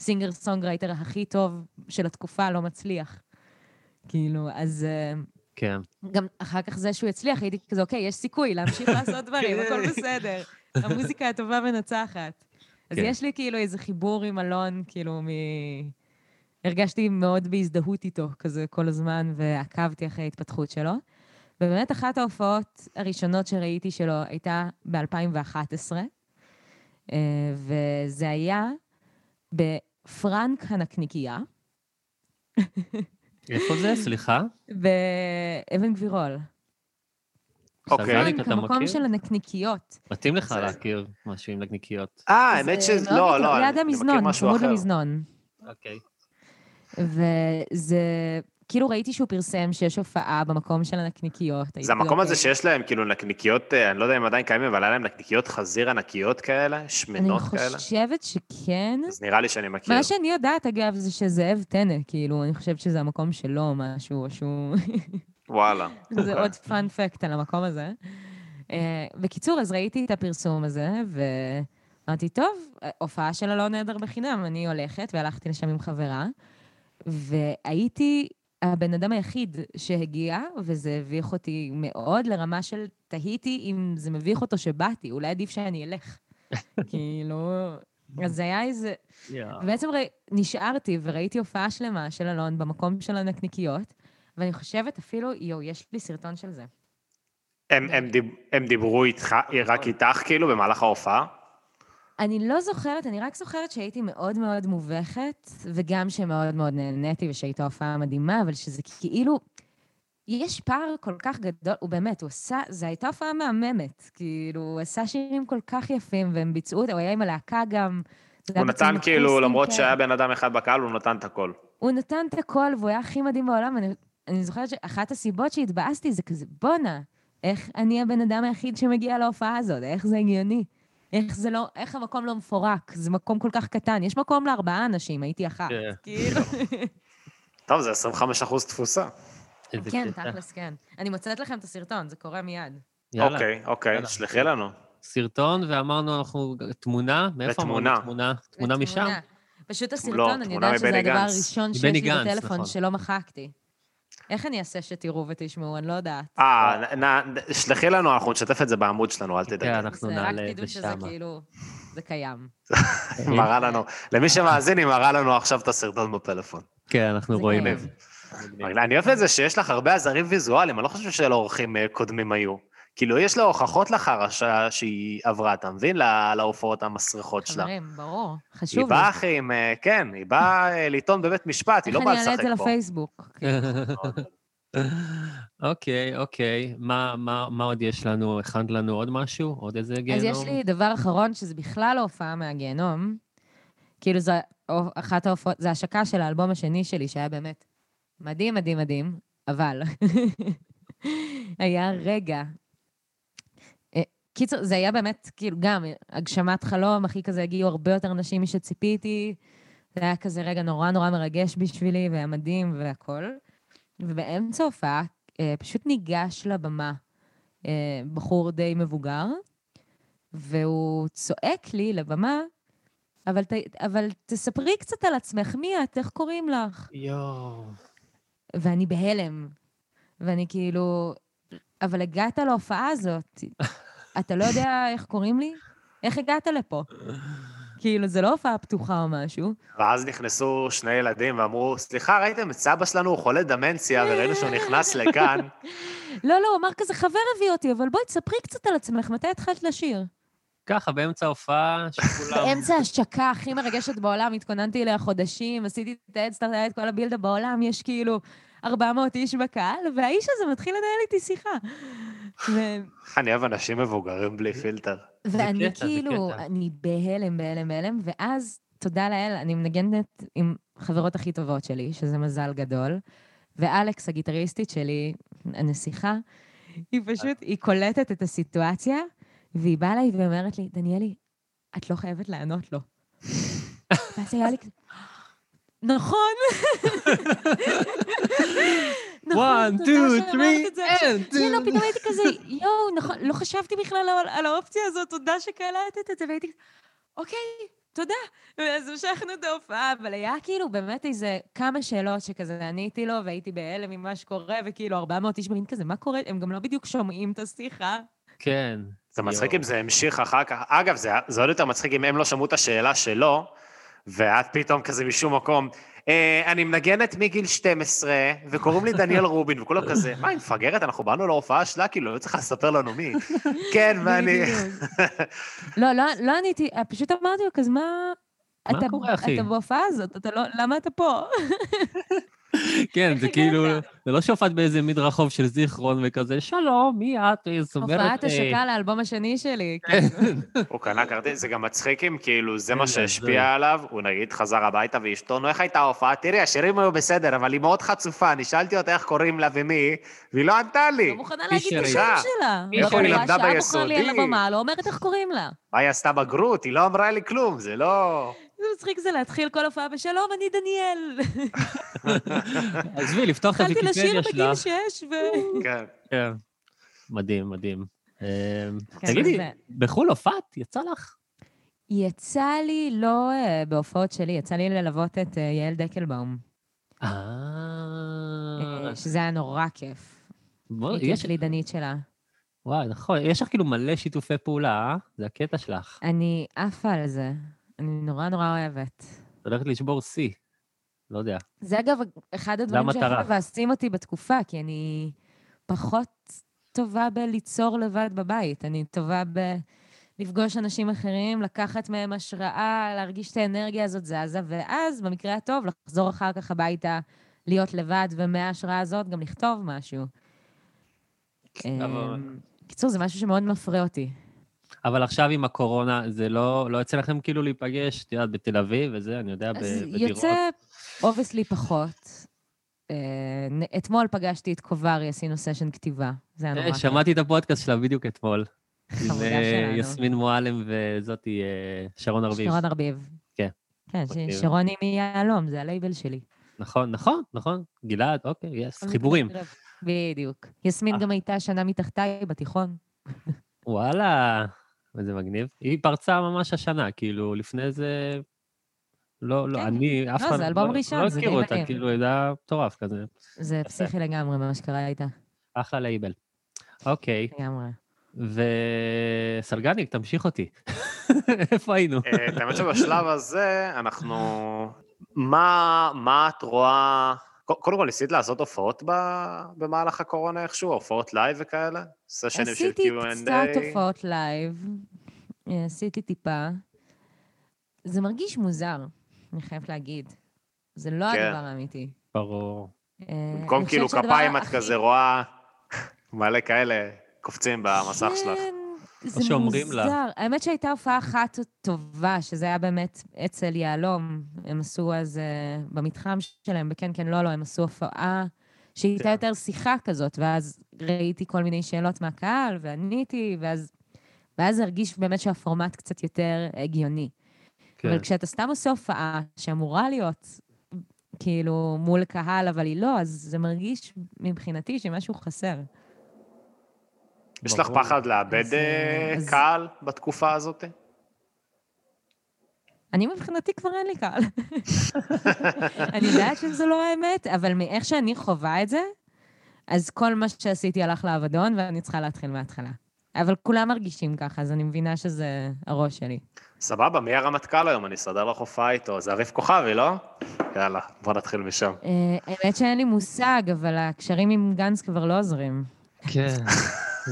ה-singer songwriter הכי טוב של התקופה לא מצליח. כאילו, אז אה, כן. גם אחר כך זה שהוא יצליח, הייתי כזה, אוקיי, יש סיכוי להמשיך לעשות דברים, הכל בסדר. המוזיקה הטובה מנצחת. אז כן. יש לי כאילו איזה חיבור עם אלון, כאילו, מ... הרגשתי מאוד בהזדהות איתו כזה כל הזמן, ועקבתי אחרי ההתפתחות שלו. ובאמת אחת ההופעות הראשונות שראיתי שלו הייתה ב-2011, וזה היה בפרנק הנקניקייה, איפה זה? סליחה? באבן גבירול. אוקיי. סזניק, פרנק, אתה מכיר? של הנקניקיות. מתאים לך להכיר משהו עם נקניקיות. אה, האמת זה ש... לא, לא, ליד אני מכיר המזנון, משהו צמוד אחר. למזנון. אוקיי. וזה, כאילו ראיתי שהוא פרסם שיש הופעה במקום של הנקניקיות. זה המקום הזה אוקיי. שיש להם כאילו נקניקיות, אה, אני לא יודע אם עדיין קיימים, אבל היה להם נקניקיות חזיר ענקיות כאלה, אני שמנות כאלה. חושבת שכן. אז נראה לי שאני מכיר. מה שאני יודעת, אגב, זה שזאב טנא, כאילו, אני חושבת שזה המקום שלו משהו, או שהוא... וואלה. זה. עוד פאנ פקט על המקום הזה. אה, בקיצור, אז ראיתי את הפרסום הזה, ואמרתי, טוב, הופעה של אלון נהדר בחינם, אני הולכת, והלכתי לשם עם חברה, והייתי הבן אדם היחיד שהגיע, וזה הביך אותי מאוד לרמה של תהיתי אם זה מביך אותו שבאתי, אולי עדיף שאני אלך. כאילו, אז זה היה איזה... יואו. ובעצם ראי, נשארתי וראיתי הופעה שלמה של אלון במקום של הנקניקיות, ואני חושבת אפילו, יואו, יש לי סרטון של זה. הם- הם דיב- הם דיברו איתך, רק איתך כאילו במהלך ההופעה? אני לא זוכרת, אני רק זוכרת שהייתי מאוד מאוד מובכת, וגם שמאוד מאוד נהניתי ושהייתה הופעה מדהימה, אבל שזה כאילו... יש פער כל כך גדול, הוא באמת, הוא עשה, זו הייתה הופעה מהממת. כאילו, הוא עשה שירים כל כך יפים, והם ביצעו אותה, הוא היה עם הלהקה גם. הוא נתן כאילו, למרות כאלה. שהיה בן אדם אחד בקהל, הוא נתן את הכל. הוא נתן את הכל, והוא היה הכי מדהים בעולם. אני, אני זוכרת שאחת הסיבות שהתבאסתי זה כזה, בואנה, איך אני הבן אדם היחיד שמגיע להופעה הזאת? איך זה הגיוני? איך זה לא, איך המקום לא מפורק? זה מקום כל כך קטן. יש מקום לארבעה אנשים, הייתי אחת. כן. כאילו. טוב, זה 25 אחוז תפוסה. כן, קטע. תכלס, כן. אני מוצאת לכם את הסרטון, זה קורה מיד. אוקיי, אוקיי. שלחי לנו. סרטון, ואמרנו, אנחנו... תמונה? מאיפה. אמרנו תמונה? תמונה משם? פשוט לא, הסרטון, אני יודעת שזה הדבר. הראשון שיש לי בטלפון נכון. שלא מחקתי. איך אני אעשה שתראו ותשמעו? אני לא יודעת. אה, שלחי לנו, אנחנו נשתף את זה בעמוד שלנו, אל כן, תדאגי. אנחנו זה נעלה רק את תדעו זה שזה. כאילו, זה קיים. מראה לנו, למי שמאזין, היא מראה לנו עכשיו את הסרטון בפלאפון. כן, אנחנו רואים. את זה. אני אוהב את זה שיש לך הרבה עזרים ויזואליים, אני לא חושב שלאורחים אה, קודמים היו. כאילו, יש לה הוכחות לחרשה שהיא עברה, אתה מבין? לה- להופעות המסריחות שלה. חברים, ברור, היא חשוב לי. באה, אחי, עם... אה, כן, היא באה אה, לטעון בבית משפט, היא איך לא באה אני אעלה לשחק את זה פה. לפייסבוק? אוקיי, אוקיי. מה- מה מה עוד יש לנו? הכנת לנו עוד משהו? עוד איזה גיהנום? אז יש לי דבר אחרון, שזה בכלל לא הופעה מהגיהנום. כאילו, זו אחת ההופעות, זו השקה של האלבום השני שלי, שהיה באמת מדהים, מדהים, מדהים, אבל היה רגע. קיצור, זה היה באמת, כאילו, גם הגשמת חלום, הכי כזה, הגיעו הרבה יותר אנשים משציפיתי. זה היה כזה רגע נורא נורא מרגש בשבילי, והיה מדהים והכול. ובאמצע ההופעה, אה, פשוט ניגש לבמה אה, בחור די מבוגר, והוא צועק לי לבמה, אבל, ת, אבל תספרי קצת על עצמך, מי את? איך קוראים לך? יואו. ואני בהלם. ואני כאילו, אבל הגעת להופעה הזאת, אתה לא יודע איך קוראים לי? איך הגעת לפה? כאילו, זה לא הופעה פתוחה או משהו. ואז נכנסו שני ילדים ואמרו, סליחה, ראיתם את סבא שלנו, הוא חולה דמנציה, וראינו שהוא נכנס לכאן. לא, לא, הוא אמר כזה, חבר הביא אותי, אבל בואי תספרי קצת על עצמך, מתי התחלת לשיר? ככה, באמצע ההופעה, שכולם... באמצע השקה הכי מרגשת בעולם, התכוננתי אליה חודשים, עשיתי את האדסטארט, היה את כל הבילדה בעולם, יש כאילו 400 איש בקהל, והאיש הזה מתחיל לנהל איתי שיחה. אני אוהב אנשים מבוגרים בלי פילטר. ואני כאילו. אני בהלם, בהלם, בהלם, ואז, תודה לאל, אני מנגנת עם חברות הכי טובות שלי, שזה מזל גדול, ואלכס, הגיטריסטית שלי, הנסיכה, היא פשוט, היא קולטת את הסיטואציה, והיא באה אליי ואומרת לי, דניאלי, את לא חייבת לענות לו. ואז היה לי כזה, נכון. נכון, One, two, שאמרת three, את זה עכשיו. and... כן, לא, פתאום הייתי כזה, יואו, נכון, לא חשבתי בכלל על, על האופציה הזאת, תודה שקלטת את זה, והייתי כזה, אוקיי, תודה. ואז המשכנו את ההופעה, אבל היה כאילו באמת איזה כמה שאלות שכזה עניתי לו, והייתי בהלם ממה שקורה, וכאילו 400 איש במין כזה, מה קורה? הם גם לא בדיוק שומעים את השיחה. כן. זה מצחיק. אם זה המשיך אחר כך. אגב, זה, זה עוד יותר מצחיק אם הם לא שמעו את השאלה שלו, ואת פתאום כזה משום מקום, אני מנגנת מגיל 12, וקוראים לי דניאל רובין, וכולם כזה, מה, היא מפגרת? אנחנו באנו להופעה שלה, כאילו, לא צריך לספר לנו מי. כן, ואני... לא, לא, לא עניתי, פשוט אמרתי לו, כזה, מה... מה אתה- קורה, אחי? אתה בהופעה הזאת, אתה לא, למה אתה פה? כן, זה? כאילו, זה לא שהופעת באיזה מדרחוב של זיכרון וכזה, שלום, מי את? הופעת אה, השקה לאלבום השני שלי. כן. הוא קנה כרטיס, זה גם מצחיק אם כאילו זה כן, מה שהשפיע עליו, הוא נגיד חזר הביתה ואשתו, נו, איך הייתה ההופעה? תראי, השירים היו בסדר, אבל היא מאוד חצופה, אני שאלתי אותה איך קוראים לה ומי היא, והיא לא ענתה לי. לא מוכנה להגיד את השם. שלה. לא היא למדה שעה בוחר לי על ביסודי. הבמה, לא אומרת איך קוראים לה. מה היא עשתה בגרות? היא לא אמרה לי כלום, זה לא... איזה מצחיק זה להתחיל כל הופעה בשלום, אני דניאל. עזבי, לפתוח את התחלתי לשיר הוויקיפדיה שלה. בגיל שש, ו... כן. כן. מדהים, מדהים. אה, כן, תגידי, בחו"ל הופעת? יצא לך? יצא לי, לא אה, בהופעות שלי, יצא לי ללוות את אה, יעל דקלבאום, אה... שזה היה נורא כיף. יש... הקלידנית שלה. וואי, נכון, יש לך כאילו מלא שיתופי פעולה, אה? זה הקטע שלך. אני עפה על זה. אני נורא נורא אוהבת. את הולכת לשבור שיא. לא יודע. זה אגב אחד הדברים שהכי. מבאסים אותי בתקופה, כי אני פחות טובה בליצור לבד בבית. אני טובה ב... לפגוש אנשים אחרים, לקחת מהם השראה, להרגיש את האנרגיה הזאת זזה, ואז, במקרה הטוב, לחזור אחר כך הביתה, להיות לבד, ומההשראה הזאת גם לכתוב משהו. אבל- אמ, קיצור, זה משהו שמאוד מפרה אותי. אבל עכשיו עם הקורונה, זה לא, לא יוצא לכם כאילו להיפגש, את יודעת, בתל אביב וזה, אני יודע, אז בדירות. יוצא, obviously פחות. אה, אתמול פגשתי את קוברי, עשינו סשן כתיבה. זה היה נורא אה, כיף. שמעתי את הפודקאסט שלה בדיוק אתמול. חמודה אה, שלנו. יסמין מועלם וזאתי, שרון ארביב. שרון ארביב. כן. כן, מגניב. ש- שרוני מיהלום, זה הלייבל שלי. נכון, נכון, נכון. גלעד, אוקיי, יס, חיבורים. בדיוק. יסמין. גם הייתה שנה מתחתיי בתיכון. וואלה, איזה מגניב. היא פרצה ממש השנה, כאילו, לפני זה... לא, לא, כן. אני, אף לא, אחד זה אלבום לא- ראשון, לא זה די אותה, מדהים. כאילו, היא הייתה מטורף כזה. זה פסיכי לגמרי, מה שקרה איתה. אחלה לייבל. אוקיי, לגמרי. וסלגניק, תמשיך אותי. איפה היינו? אה, האמת שבשלב הזה, אנחנו... מה, מה את רואה, קודם כל, ניסית לעשות הופעות במהלך הקורונה איכשהו? הופעות live וכאלה? סשנים של עשיתי Q&A? קצת הופעות live, אה, עשיתי טיפה. זה מרגיש מוזר, אני חייבת להגיד. זה לא כן. הדבר האמיתי. ברור. אה, במקום כאילו כפיים את הכי- כזה רואה מלא כאלה קופצים במסך שלך. כן, זה שאומרים לה. מוזר. האמת שהייתה הופעה אחת טובה, שזה היה באמת אצל יהלום. הם עשו אז, אה, במתחם שלהם, בכן, כן, לא, לא, הם עשו הופעה שהייתה כן. יותר שיחה כזאת, ואז ראיתי כל מיני שאלות מהקהל, ועניתי, ואז, ואז הרגיש באמת שהפורמט קצת יותר הגיוני. כן. אבל כשאתה סתם עושה הופעה שאמורה להיות כאילו מול קהל, אבל היא לא, אז זה מרגיש מבחינתי שמשהו חסר. יש לך. פחד לאבד אז, אה, אה, קהל בתקופה הזאת? אני מבחינתי כבר אין לי קהל. אני יודעת שזה לא האמת, אבל מאיך שאני חווה את זה, אז כל מה שעשיתי הלך לאבדון, ואני צריכה להתחיל מההתחלה. אבל כולם מרגישים ככה, אז אני מבינה שזה הראש שלי. סבבה, מי הרמטכ"ל היום? אני אסדר לך הופעה איתו. זה אביב כוכבי, לא? יאללה, בוא נתחיל משם. אה, האמת שאין לי מושג, אבל הקשרים עם גנץ כבר לא עוזרים. כן.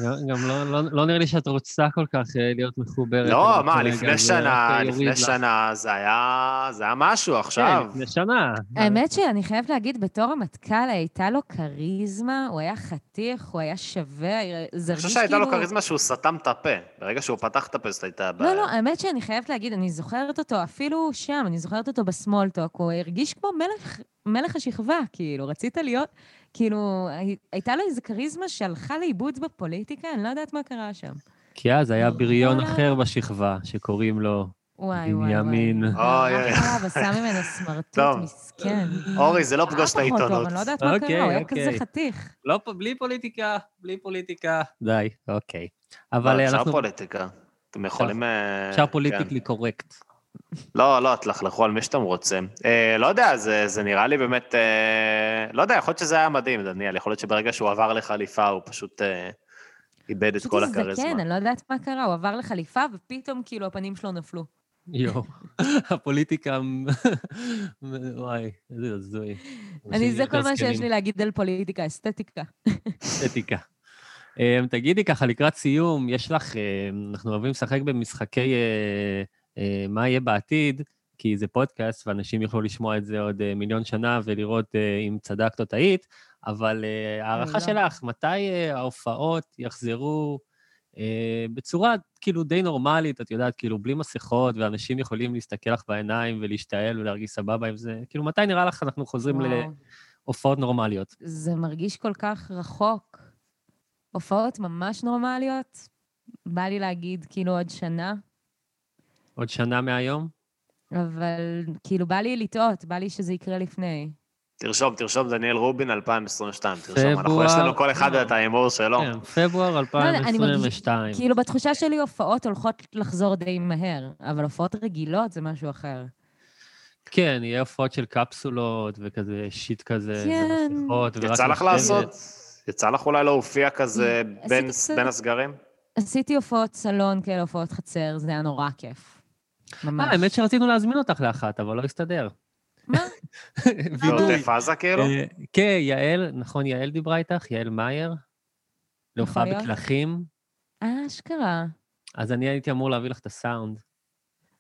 גם- גם לא- לא- לא נראה לי שאת רוצה כל כך אה, להיות מחוברת. לא, מה, לפני שנה, יוריד לפני לך. שנה זה היה זה היה משהו כן, עכשיו. לפני שנה. האמת שאני חייבת להגיד, בתור רמטכ"ל הייתה לו כריזמה, הוא היה חתיך, הוא היה שווה, זה אני הרגיש כאילו... חושב שהייתה לו כריזמה שהוא סתם את הפה. ברגע שהוא פתח את הפה, זאת הייתה בעיה. לא, לא, האמת שאני חייבת להגיד, אני זוכרת אותו, אפילו שם, אני זוכרת אותו בסמולטוק, הוא הרגיש כמו מלך, מלך השכבה, כאילו, רצית להיות, כאילו, הי- הייתה לו איזו כריזמה שהלכה לאיבוד בפוליטיקה, אני לא יודעת מה קרה שם. כי אז היה בריון. אחר בשכבה, שקוראים לו וואי, וואי, וואי. בנימין. אוי, אוי. עשה ממנו סמרטוט. מסכן. אורי, זה לא פגוש את העיתונות. אני לא יודעת מה אוקיי, קרה, הוא היה אוקיי. כזה חתיך. לא, פה- בלי פוליטיקה, בלי פוליטיקה. די, אוקיי. אבל אבל אה, אפשר אנחנו... פוליטיקה. אתם יכולים... אה, אפשר כן. פוליטיקלי קורקט. לא, לא, תלכלכו על מי שאתם רוצים. אה, לא יודע, זה, זה נראה לי באמת... אה, לא יודע, יכול להיות שזה היה מדהים, דניאל. יכול להיות שברגע שהוא עבר לחליפה, הוא פשוט אה, איבד את פשוט כל איזה הכריזמה. זקן, אני לא יודעת מה קרה, הוא עבר לחליפה, ופתאום כאילו הפנים שלו נפלו. יואו, הפוליטיקה... וואי, איזה הזוי. אני, זה כל מה שיש. לי להגיד על פוליטיקה, אסתטיקה. אתיקה. אמ, תגידי ככה, לקראת סיום, יש לך, אמ, אנחנו אוהבים לשחק במשחקי אה, אה, מה יהיה בעתיד, כי זה פודקאסט ואנשים יוכלו לשמוע את זה עוד אה, מיליון שנה ולראות אה, אם צדקת או טעית, אבל אה, הערכה לא. שלך, מתי אה, ההופעות יחזרו אה, בצורה כאילו די נורמלית, את יודעת, כאילו בלי מסכות, ואנשים יכולים להסתכל לך בעיניים ולהשתעל ולהרגיש סבבה עם זה, כאילו מתי נראה לך אנחנו חוזרים וואו, להופעות נורמליות? זה מרגיש כל כך רחוק. הופעות ממש נורמליות, בא לי להגיד כאילו עוד שנה, עוד שנה מהיום? אבל כאילו בא לי לטעות, בא לי שזה יקרה לפני. תרשום, תרשום, דניאל רובין 2022, תרשום. אנחנו. יש לנו כל אחד את ההימור שלו. כן, פברואר לא יודע, אני מרגיש- 2022. כאילו בתחושה שלי הופעות הולכות לחזור די מהר, אבל הופעות רגילות זה משהו אחר. כן, יהיה הופעות של קפסולות וכזה שיט כזה, כן. ומסכות, ורק יצא לך. לעשות? יצא לך אולי להופיע כזה בין, הסגרים? עשיתי הופעות סלון כאלה, הופעות חצר, זה היה נורא כיף. ממש. אה, האמת שרצינו להזמין אותך לאחת, אבל לא הסתדר. מה? בעוטף עזה כאילו? אה, כן, יעל, נכון, יעל דיברה איתך, יעל מאייר, להופעה להיות. בקלחים, אה, אשכרה. אז אני הייתי אמור להביא לך את הסאונד.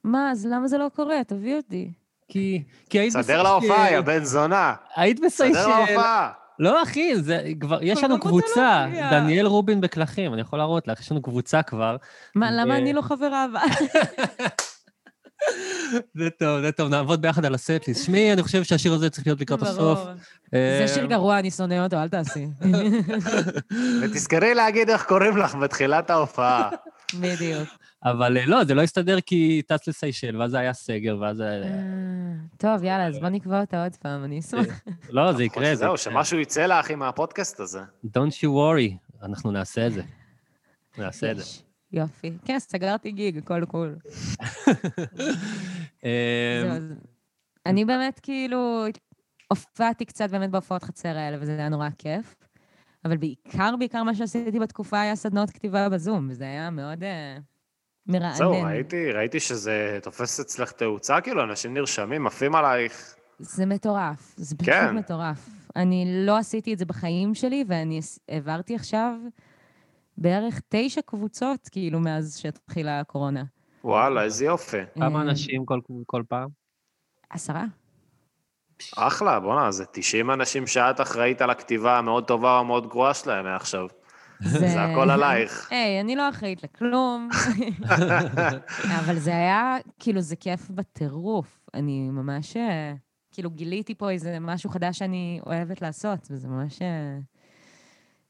מה, אז למה זה לא קורה? תביא אותי. כי כי היית סדר להופעה, יא בן זונה. היית סדר בסיישל. להופעה. לא, אחי, זה כבר, יש לנו רוצה קבוצה. דניאל רובין בקלחים, אני יכול להראות לך, יש לנו קבוצה כבר. מה, למה אני לא חברה? אבל? זה טוב, זה טוב, נעבוד ביחד על הסט-ליסט. שמעי, אני חושב שהשיר הזה צריך להיות לקראת הסוף. ברור. אה, זה שיר גרוע, אני שונא אותו, אל תעשי. ותזכרי להגיד איך קוראים לך בתחילת ההופעה. בדיוק. אבל אה, לא, זה לא הסתדר כי טס לסיישל, ואז היה סגר, ואז... אה, אה, טוב, יאללה, אז בוא נקבע אותה עוד פעם, אני אשמח. לא, זה יקרה, זה זהו. שמשהו יצא לך עם הפודקאסט הזה. Don't you worry, אנחנו נעשה את זה. נעשה את זה. יופי. כן, סגרתי גיג, הכל קול. אז אני באמת כאילו, הופעתי קצת באמת בהופעות חצר האלה, וזה היה נורא כיף. אבל בעיקר, בעיקר מה שעשיתי בתקופה היה סדנות כתיבה בזום, וזה היה מאוד אה, מרענן. זהו, ראיתי, ראיתי שזה תופס אצלך תאוצה, כאילו, אנשים נרשמים, עפים עלייך. זה מטורף, זה פשוט כן. מטורף. אני לא עשיתי את זה בחיים שלי, ואני העברתי עכשיו בערך תשע קבוצות, כאילו, מאז שהתחילה הקורונה. וואלה, איזה יופי. כמה אה, אנשים כל- כל פעם? עשרה. אחלה, בואנה, זה 90 אנשים שאת אחראית על הכתיבה המאוד טובה או המאוד גרועה שלהם מעכשיו. זה הכל עלייך. היי, אני לא אחראית לכלום. אבל זה היה, כאילו, זה כיף בטירוף. אני ממש, אה, כאילו, גיליתי פה איזה משהו חדש שאני אוהבת לעשות, וזה ממש...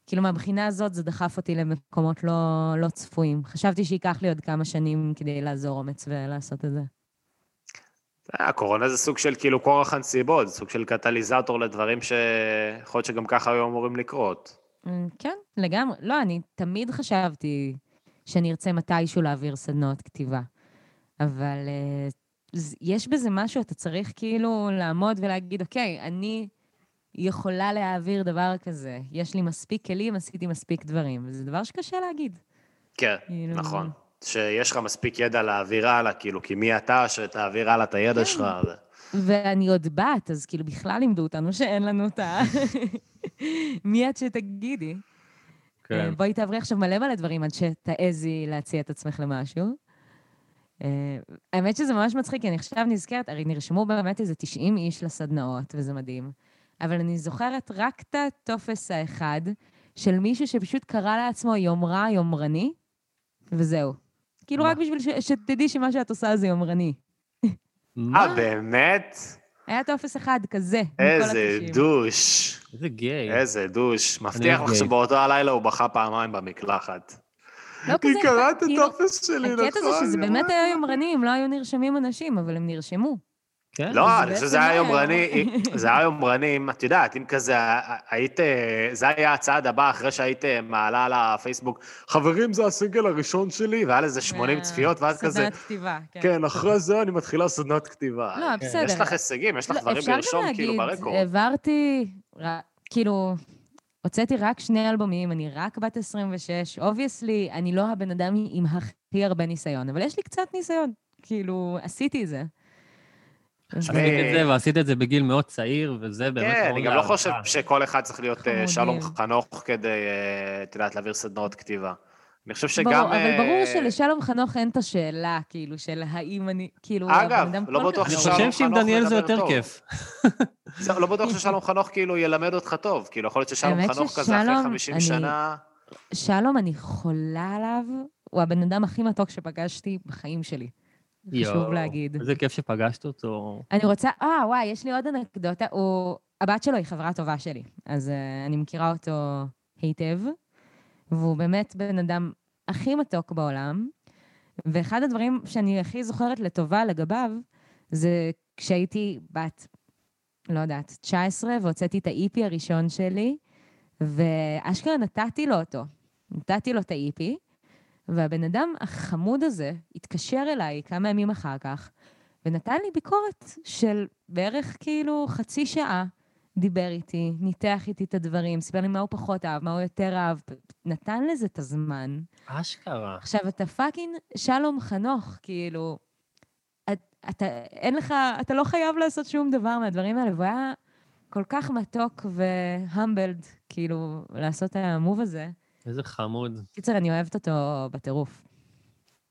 כאילו, מהבחינה הזאת זה דחף אותי למקומות לא, לא צפויים. חשבתי שייקח לי עוד כמה שנים כדי לאזור אומץ ולעשות את זה. הקורונה זה סוג של כאילו כורח הנסיבות, זה סוג של קטליזטור לדברים שיכול להיות שגם ככה היו אמורים לקרות. אמ, כן, לגמרי. לא, אני תמיד חשבתי שאני ארצה מתישהו להעביר סדנאות כתיבה. אבל אה, יש בזה משהו, אתה צריך כאילו לעמוד ולהגיד, אוקיי, אני יכולה להעביר דבר כזה. יש לי מספיק כלים, עשיתי מספיק דברים. וזה דבר שקשה להגיד. כן, כאילו- נכון. שיש לך מספיק ידע להעביר הלאה, כאילו, כי מי אתה שתעביר הלאה את הידע כן. שלך? זה- ואני עוד בת, אז כאילו בכלל לימדו אותנו שאין לנו את ה... מי את שתגידי? כן. אה, בואי תעברי עכשיו מלא מלא דברים עד שתעזי להציע את עצמך למשהו. אה, האמת שזה ממש מצחיק, כי אני עכשיו נזכרת, הרי נרשמו באמת איזה 90 איש לסדנאות, וזה מדהים. אבל אני זוכרת רק את הטופס האחד של מישהו שפשוט קרא לעצמו יומרה יומרני, וזהו. כאילו מה? רק בשביל ש- שתדעי שמה שאת עושה זה יומרני. אה, באמת? היה טופס אחד כזה, איזה ה-90. דוש. איזה גיי. איזה דוש. מבטיח לך. שבאותו הלילה הוא בכה פעמיים במקלחת. לא כזה, היא קראה את כאילו, הטופס שלי, נכון? הקטע זה שזה באמת היה יומרני, אם לא היו נרשמים אנשים, אבל הם נרשמו. כן? לא, אני חושב שזה היה יומרני, זה היה יומרני, את יודעת, אם כזה היית, זה היה הצעד הבא אחרי שהיית מעלה לפייסבוק, חברים, זה הסינגל הראשון שלי, והיה לזה 80 אה, צפיות, ואז כזה, סדנת כתיבה, כן. כן, אחרי זה אני מתחילה סדנת כתיבה. לא, בסדר. יש לך הישגים, יש לך לא, דברים אפשר גם לרשום כאילו להגיד, ברקורד. העברתי, ר- כאילו, הוצאתי רק שני אלבומים, אני רק בת 26, obviously, אני לא הבן אדם עם הכי הרבה ניסיון, אבל יש לי קצת ניסיון. כאילו, עשיתי את זה. עשית את זה, ועשית את זה בגיל מאוד צעיר, וזה באמת... כן, אני גם לא. חושב שכל אחד צריך להיות אה. שלום חנוך כדי, אה, את יודעת, להעביר סדנאות כתיבה. אני חושב שגם... ברור, אבל אה, ברור שלשלום חנוך אין את השאלה, כאילו, של האם אני, כאילו, אגב, לא בטוח כך אני ששלום חושב שעם חנוך דניאל זה יותר. כיף. לא בטוח ששלום חנוך כאילו ילמד אותך טוב, כאילו יכול להיות ששלום חנוך כזה אחרי ששלום, 50 אני- שנה... שלום, אני חולה עליו, הוא הבן אדם הכי מתוק שפגשתי בחיים שלי. חשוב להגיד. איזה כיף שפגשת אותו. אני רוצה, אה, וואי, יש לי עוד אנקדוטה. הוא, הבת שלו היא חברה טובה שלי, אז uh, אני מכירה אותו היטב, והוא באמת בן אדם הכי מתוק בעולם. ואחד הדברים שאני הכי זוכרת לטובה לגביו, זה כשהייתי בת, לא יודעת, 19, והוצאתי את ה EP הראשון שלי, ואשכרה נתתי לו אותו. נתתי לו את ה EP, והבן אדם החמוד הזה התקשר אליי כמה ימים אחר כך, ונתן לי ביקורת של בערך כאילו חצי שעה. דיבר איתי, ניתח איתי את הדברים, סיפר לי מה הוא פחות אהב, מה הוא יותר אהב, נתן לזה את הזמן. אשכרה. עכשיו, אתה fucking שלום חנוך, כאילו, את, אתה, אין לך, אתה לא חייב לעשות שום דבר מהדברים האלה, והוא היה כל כך מתוק והמבלד, כאילו, לעשות את המוב הזה. איזה חמוד. קיצר, אני אוהבת אותו בטירוף.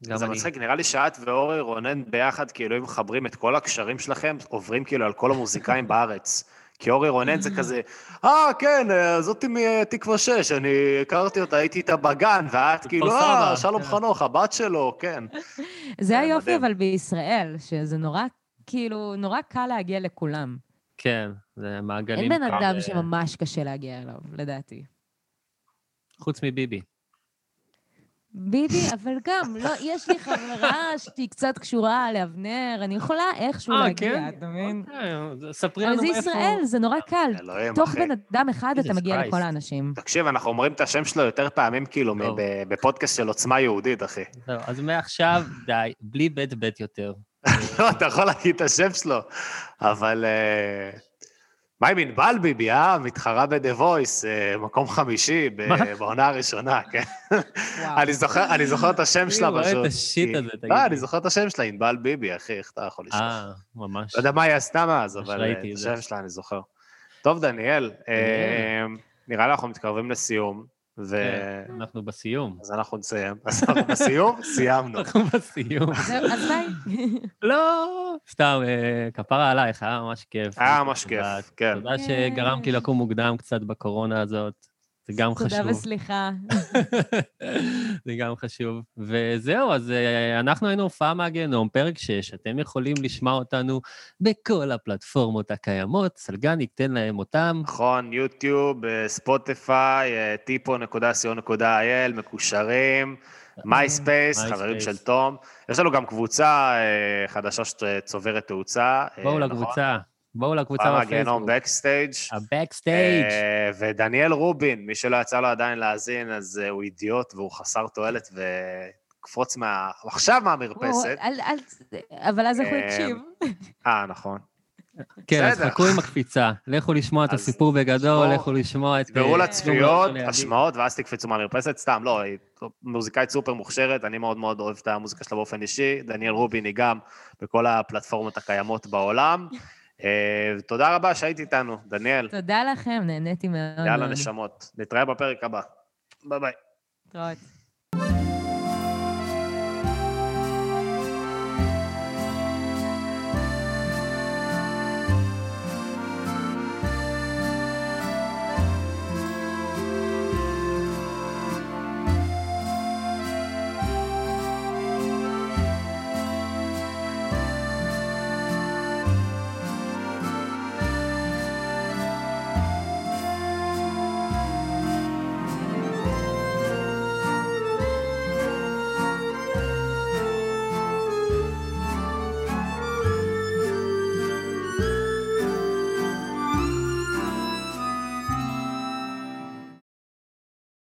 גם זה אני. מצחיק, נראה לי שאת ואורי רונן ביחד, כאילו, אם מחברים את כל הקשרים שלכם, עוברים כאילו על כל המוזיקאים בארץ. כי אורי רונן זה כזה, אה, כן, אה, זאתי מתקווה 6, אני הכרתי אותה, הייתי איתה בגן, ואת כאילו, אה, שלום כן. חנוך, הבת שלו, כן. זה היופי, מדהים. אבל בישראל, שזה נורא, כאילו, נורא קל להגיע לכולם. כן, זה מעגלים. אין בן. אדם שממש קשה להגיע אליו, לדעתי. חוץ מביבי. ביבי, אבל גם, לא, יש לי חברה שהיא קצת קשורה לאבנר, אני יכולה איכשהו אה, להגיע, כן? אתה מבין? אוקיי, ספרי אבל לנו זה איפה... ישראל, זה נורא קל. תוך. בן אדם אחד אתה מגיע. לכל האנשים. תקשיב, אנחנו אומרים את השם שלו יותר פעמים, כאילו. מב- בפודקאסט של עוצמה יהודית, אחי. זהו, אז מעכשיו, די, בלי בית בית יותר. לא, אתה יכול להגיד את השם שלו, אבל... מה עם ענבל ביבי, אה? מתחרה ב-The Voice, אה, מקום חמישי? בעונה הראשונה, כן. אני זוכר, אני זוכר את השם אני שלה רואה פשוט. את השיט הזה, תגיד לא, לי. אני זוכר את השם שלה, ענבל ביבי, אחי, איך אתה יכול לשכוח? אה, ממש. לא יודע מה היא עשתה מאז, אבל אה, את. השם שלה אני זוכר. טוב, דניאל, אה, נראה לי אנחנו מתקרבים לסיום, ו... כן, אנחנו בסיום. אז אנחנו נסיים. אז אנחנו בסיום, סיימנו. אנחנו בסיום. אז ביי. לא, סתם, אה, כפרה עלייך, היה ממש כיף. היה ממש כיף, תודה- כן. תודה שגרמת לי לקום מוקדם קצת בקורונה הזאת, זה גם תודה חשוב. וסליחה. זה גם חשוב. וזהו, אז אה, אנחנו היינו הופעה מהגיהנום, פרק 6, אתם יכולים לשמוע אותנו בכל הפלטפורמות הקיימות, סלגן ייתן להם אותם. נכון, יוטיוב, אה, ספוטיפיי, אה, טיפו.co.il, מקושרים, מייספייס, MySpace. חברים של תום. יש לנו גם קבוצה חדשה שצוברת תאוצה. בואו נכון? לקבוצה, בואו לקבוצה פעמי גיהנום בפייסבוק. backstage. ה backstage. אה, ודניאל רובין, מי שלא יצא לו עדיין להאזין, אז אה, הוא אידיוט והוא חסר תועלת, וקפוץ מה... עכשיו מהמרפסת. אל- אל- אבל אז איך הוא אה, יקשיב? אה, נכון. כן, אז. חכו עם הקפיצה. לכו לשמוע את הסיפור בגדול, לכו לשמוע את... אה, לצפיות. השמעות, ואז תקפצו מהמרפסת. סתם, לא, היא מוזיקאית סופר מוכשרת, אני מאוד מאוד אוהב את המוזיקה שלה באופן אישי. דניאל רובין היא גם בכל הפלטפורמות הקיימות בעולם. אה, תודה רבה שהיית איתנו, דניאל. תודה לכם, נהניתי מאוד. יאללה. נשמות. נתראה בפרק הבא. ביי ביי. להתראות.